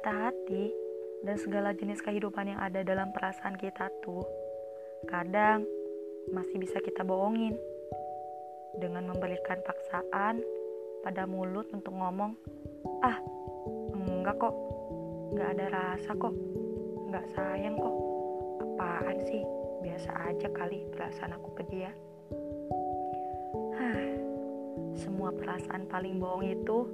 patah hati dan segala jenis kehidupan yang ada dalam perasaan kita tuh kadang masih bisa kita bohongin. Dengan memberikan paksaan pada mulut untuk ngomong ah enggak kok nggak ada rasa kok nggak sayang kok apaan sih? Biasa aja kali perasaan aku ke dia. Semua perasaan paling bohong itu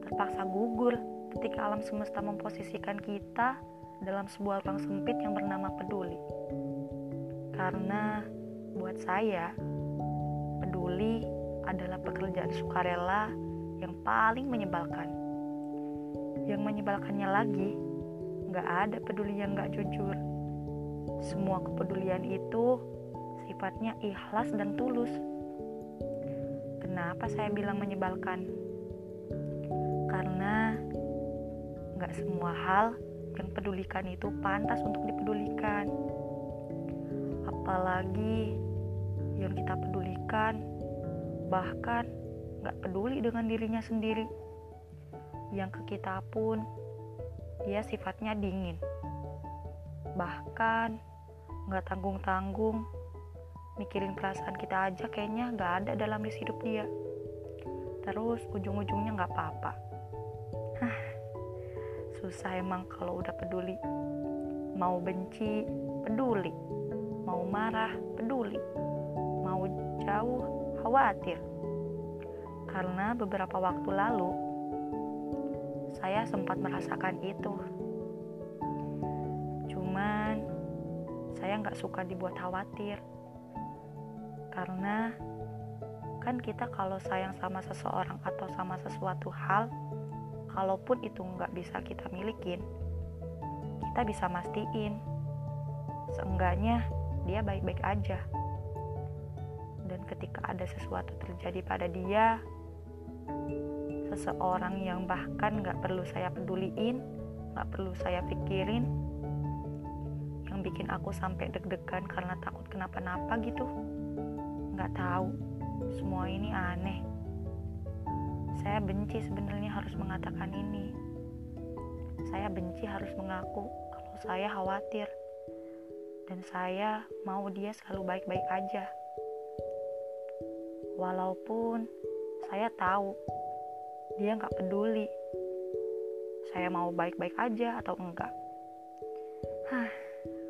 terpaksa gugur ketika alam semesta memposisikan kita dalam sebuah ruang sempit yang bernama peduli. Karena buat saya, peduli adalah pekerjaan sukarela yang paling menyebalkan. Yang menyebalkannya lagi, nggak ada peduli yang nggak jujur. Semua kepedulian itu sifatnya ikhlas dan tulus. Kenapa saya bilang menyebalkan? Nggak semua hal yang pedulikan itu pantas untuk dipedulikan. Apalagi yang kita pedulikan bahkan nggak peduli dengan dirinya sendiri. Yang ke kita pun dia sifatnya dingin. Bahkan nggak tanggung-tanggung mikirin perasaan kita aja kayaknya nggak ada dalam list hidup dia. Terus ujung-ujungnya nggak apa-apa. Susah emang kalau udah peduli. Mau benci, peduli. Mau marah, peduli. Mau jauh, khawatir. Karena beberapa waktu lalu, saya sempat merasakan itu. Cuman, saya nggak suka dibuat khawatir. Karena, kan kita kalau sayang sama seseorang atau sama sesuatu hal, kalaupun itu nggak bisa kita milikin, kita bisa mastiin. Seenggaknya, dia baik-baik aja. Dan ketika ada sesuatu terjadi pada dia, seseorang yang bahkan gak perlu saya peduliin, gak perlu saya pikirin, yang bikin aku sampai deg-degan karena takut kenapa-napa gitu. Gak tahu, semua ini aneh. Saya benci sebenarnya harus mengatakan ini. Saya benci harus mengaku kalau saya khawatir. Dan saya mau dia selalu baik-baik aja. Walaupun saya tahu dia nggak peduli saya mau baik-baik aja atau enggak hah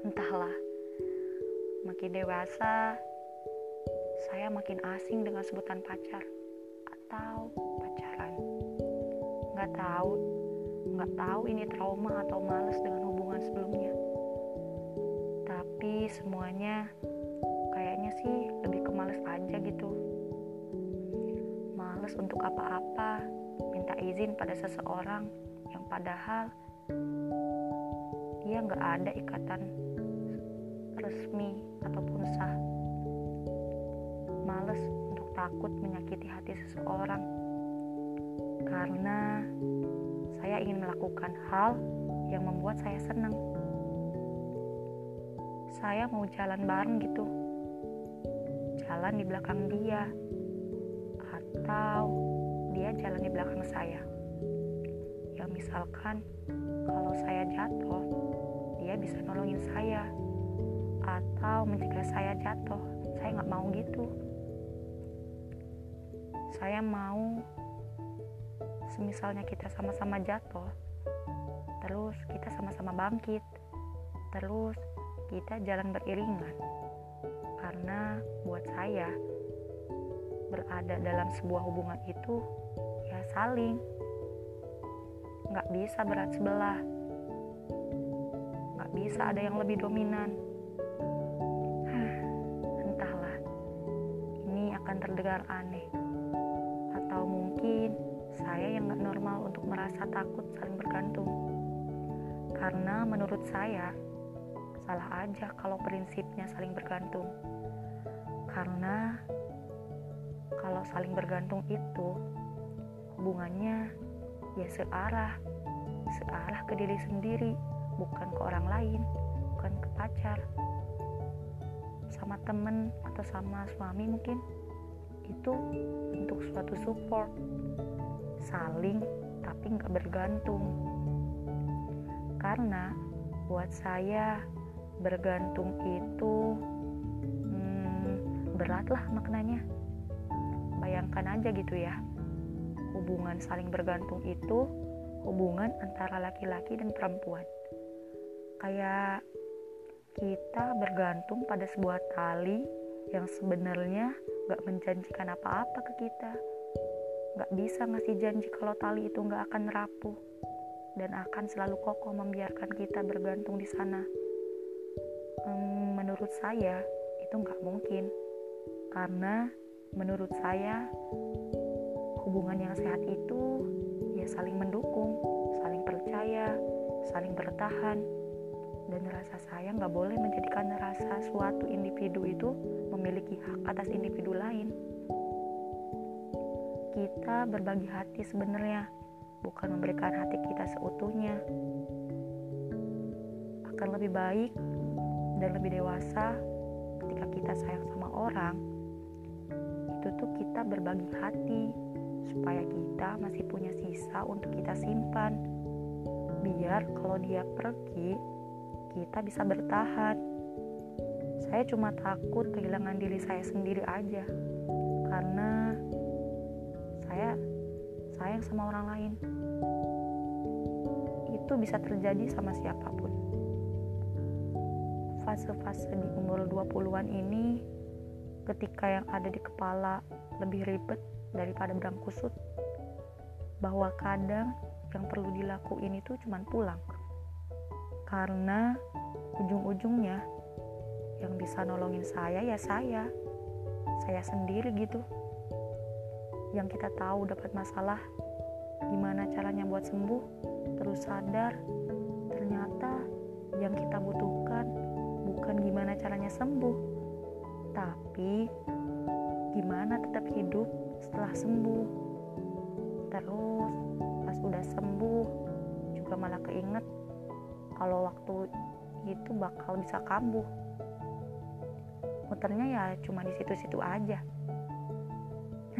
entahlah makin dewasa saya makin asing dengan sebutan pacar atau nggak tahu nggak tahu ini trauma atau males dengan hubungan sebelumnya. Tapi semuanya kayaknya sih lebih ke males aja gitu. Males untuk apa-apa minta izin pada seseorang yang padahal dia nggak ada ikatan resmi ataupun sah. Males untuk takut menyakiti hati seseorang karena saya ingin melakukan hal yang membuat saya senang. Saya mau jalan bareng gitu. Jalan di belakang dia atau dia jalan di belakang saya. Ya misalkan kalau saya jatuh dia bisa nolongin saya atau mencegah saya jatuh. Saya nggak mau gitu. Saya mau semisalnya kita sama-sama jatuh terus kita sama-sama bangkit terus kita jalan beriringan. Karena buat saya berada dalam sebuah hubungan itu ya saling. Nggak bisa berat sebelah. Nggak bisa ada yang lebih dominan. Entahlah ini akan terdengar aneh. Atau mungkin saya yang nggak normal untuk merasa takut saling bergantung. Karena menurut saya salah aja kalau prinsipnya saling bergantung. Karena kalau saling bergantung itu hubungannya ya searah searah ke diri sendiri bukan ke orang lain bukan ke pacar sama temen atau sama suami mungkin. Itu untuk suatu support saling tapi nggak bergantung Karena buat saya bergantung itu hmm, beratlah maknanya. Bayangkan aja gitu ya, hubungan saling bergantung itu hubungan antara laki-laki dan perempuan. Kayak kita bergantung pada sebuah tali yang sebenarnya gak menjanjikan apa-apa ke kita. Gak bisa ngasih janji kalau tali itu gak akan rapuh dan akan selalu kokoh membiarkan kita bergantung di sana. Hmm, menurut saya itu gak mungkin karena menurut saya hubungan yang sehat itu ya saling mendukung, saling percaya, saling bertahan, dan rasa sayang nggak boleh menjadikan rasa suatu individu itu memiliki hak atas individu lain. Kita berbagi hati sebenarnya, bukan memberikan hati kita seutuhnya. Akan lebih baik dan lebih dewasa ketika kita sayang sama orang, itu tuh kita berbagi hati supaya kita masih punya sisa untuk kita simpan. Biar kalau dia pergi, kita bisa bertahan. Saya cuma takut kehilangan diri saya sendiri aja, karena saya sayang sama orang lain. Itu bisa terjadi sama siapa pun. Fase-fase di umur 20-an ini, ketika yang ada di kepala lebih ribet daripada berang kusut, bahwa kadang yang perlu dilakuin itu cuma pulang karena ujung-ujungnya yang bisa nolongin saya ya saya saya sendiri gitu yang kita tahu dapat masalah gimana caranya buat sembuh terus sadar ternyata yang kita butuhkan bukan gimana caranya sembuh tapi gimana tetap hidup setelah sembuh. Terus pas udah sembuh juga malah keinget kalau waktu itu bakal bisa kambuh. Muternya ya cuma di situ-situ aja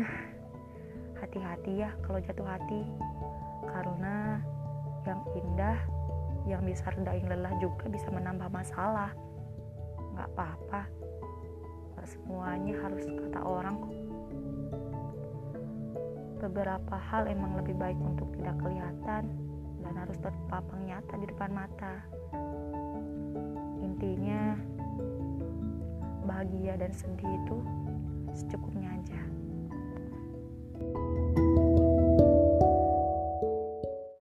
hati-hati ya kalau jatuh hati karena yang indah yang bisa redain lelah juga bisa menambah masalah nggak apa-apa semuanya harus kata orang kok beberapa hal emang lebih baik untuk tidak kelihatan dan harus terpapang nyata di depan mata. Intinya, bahagia dan sedih itu secukupnya aja. you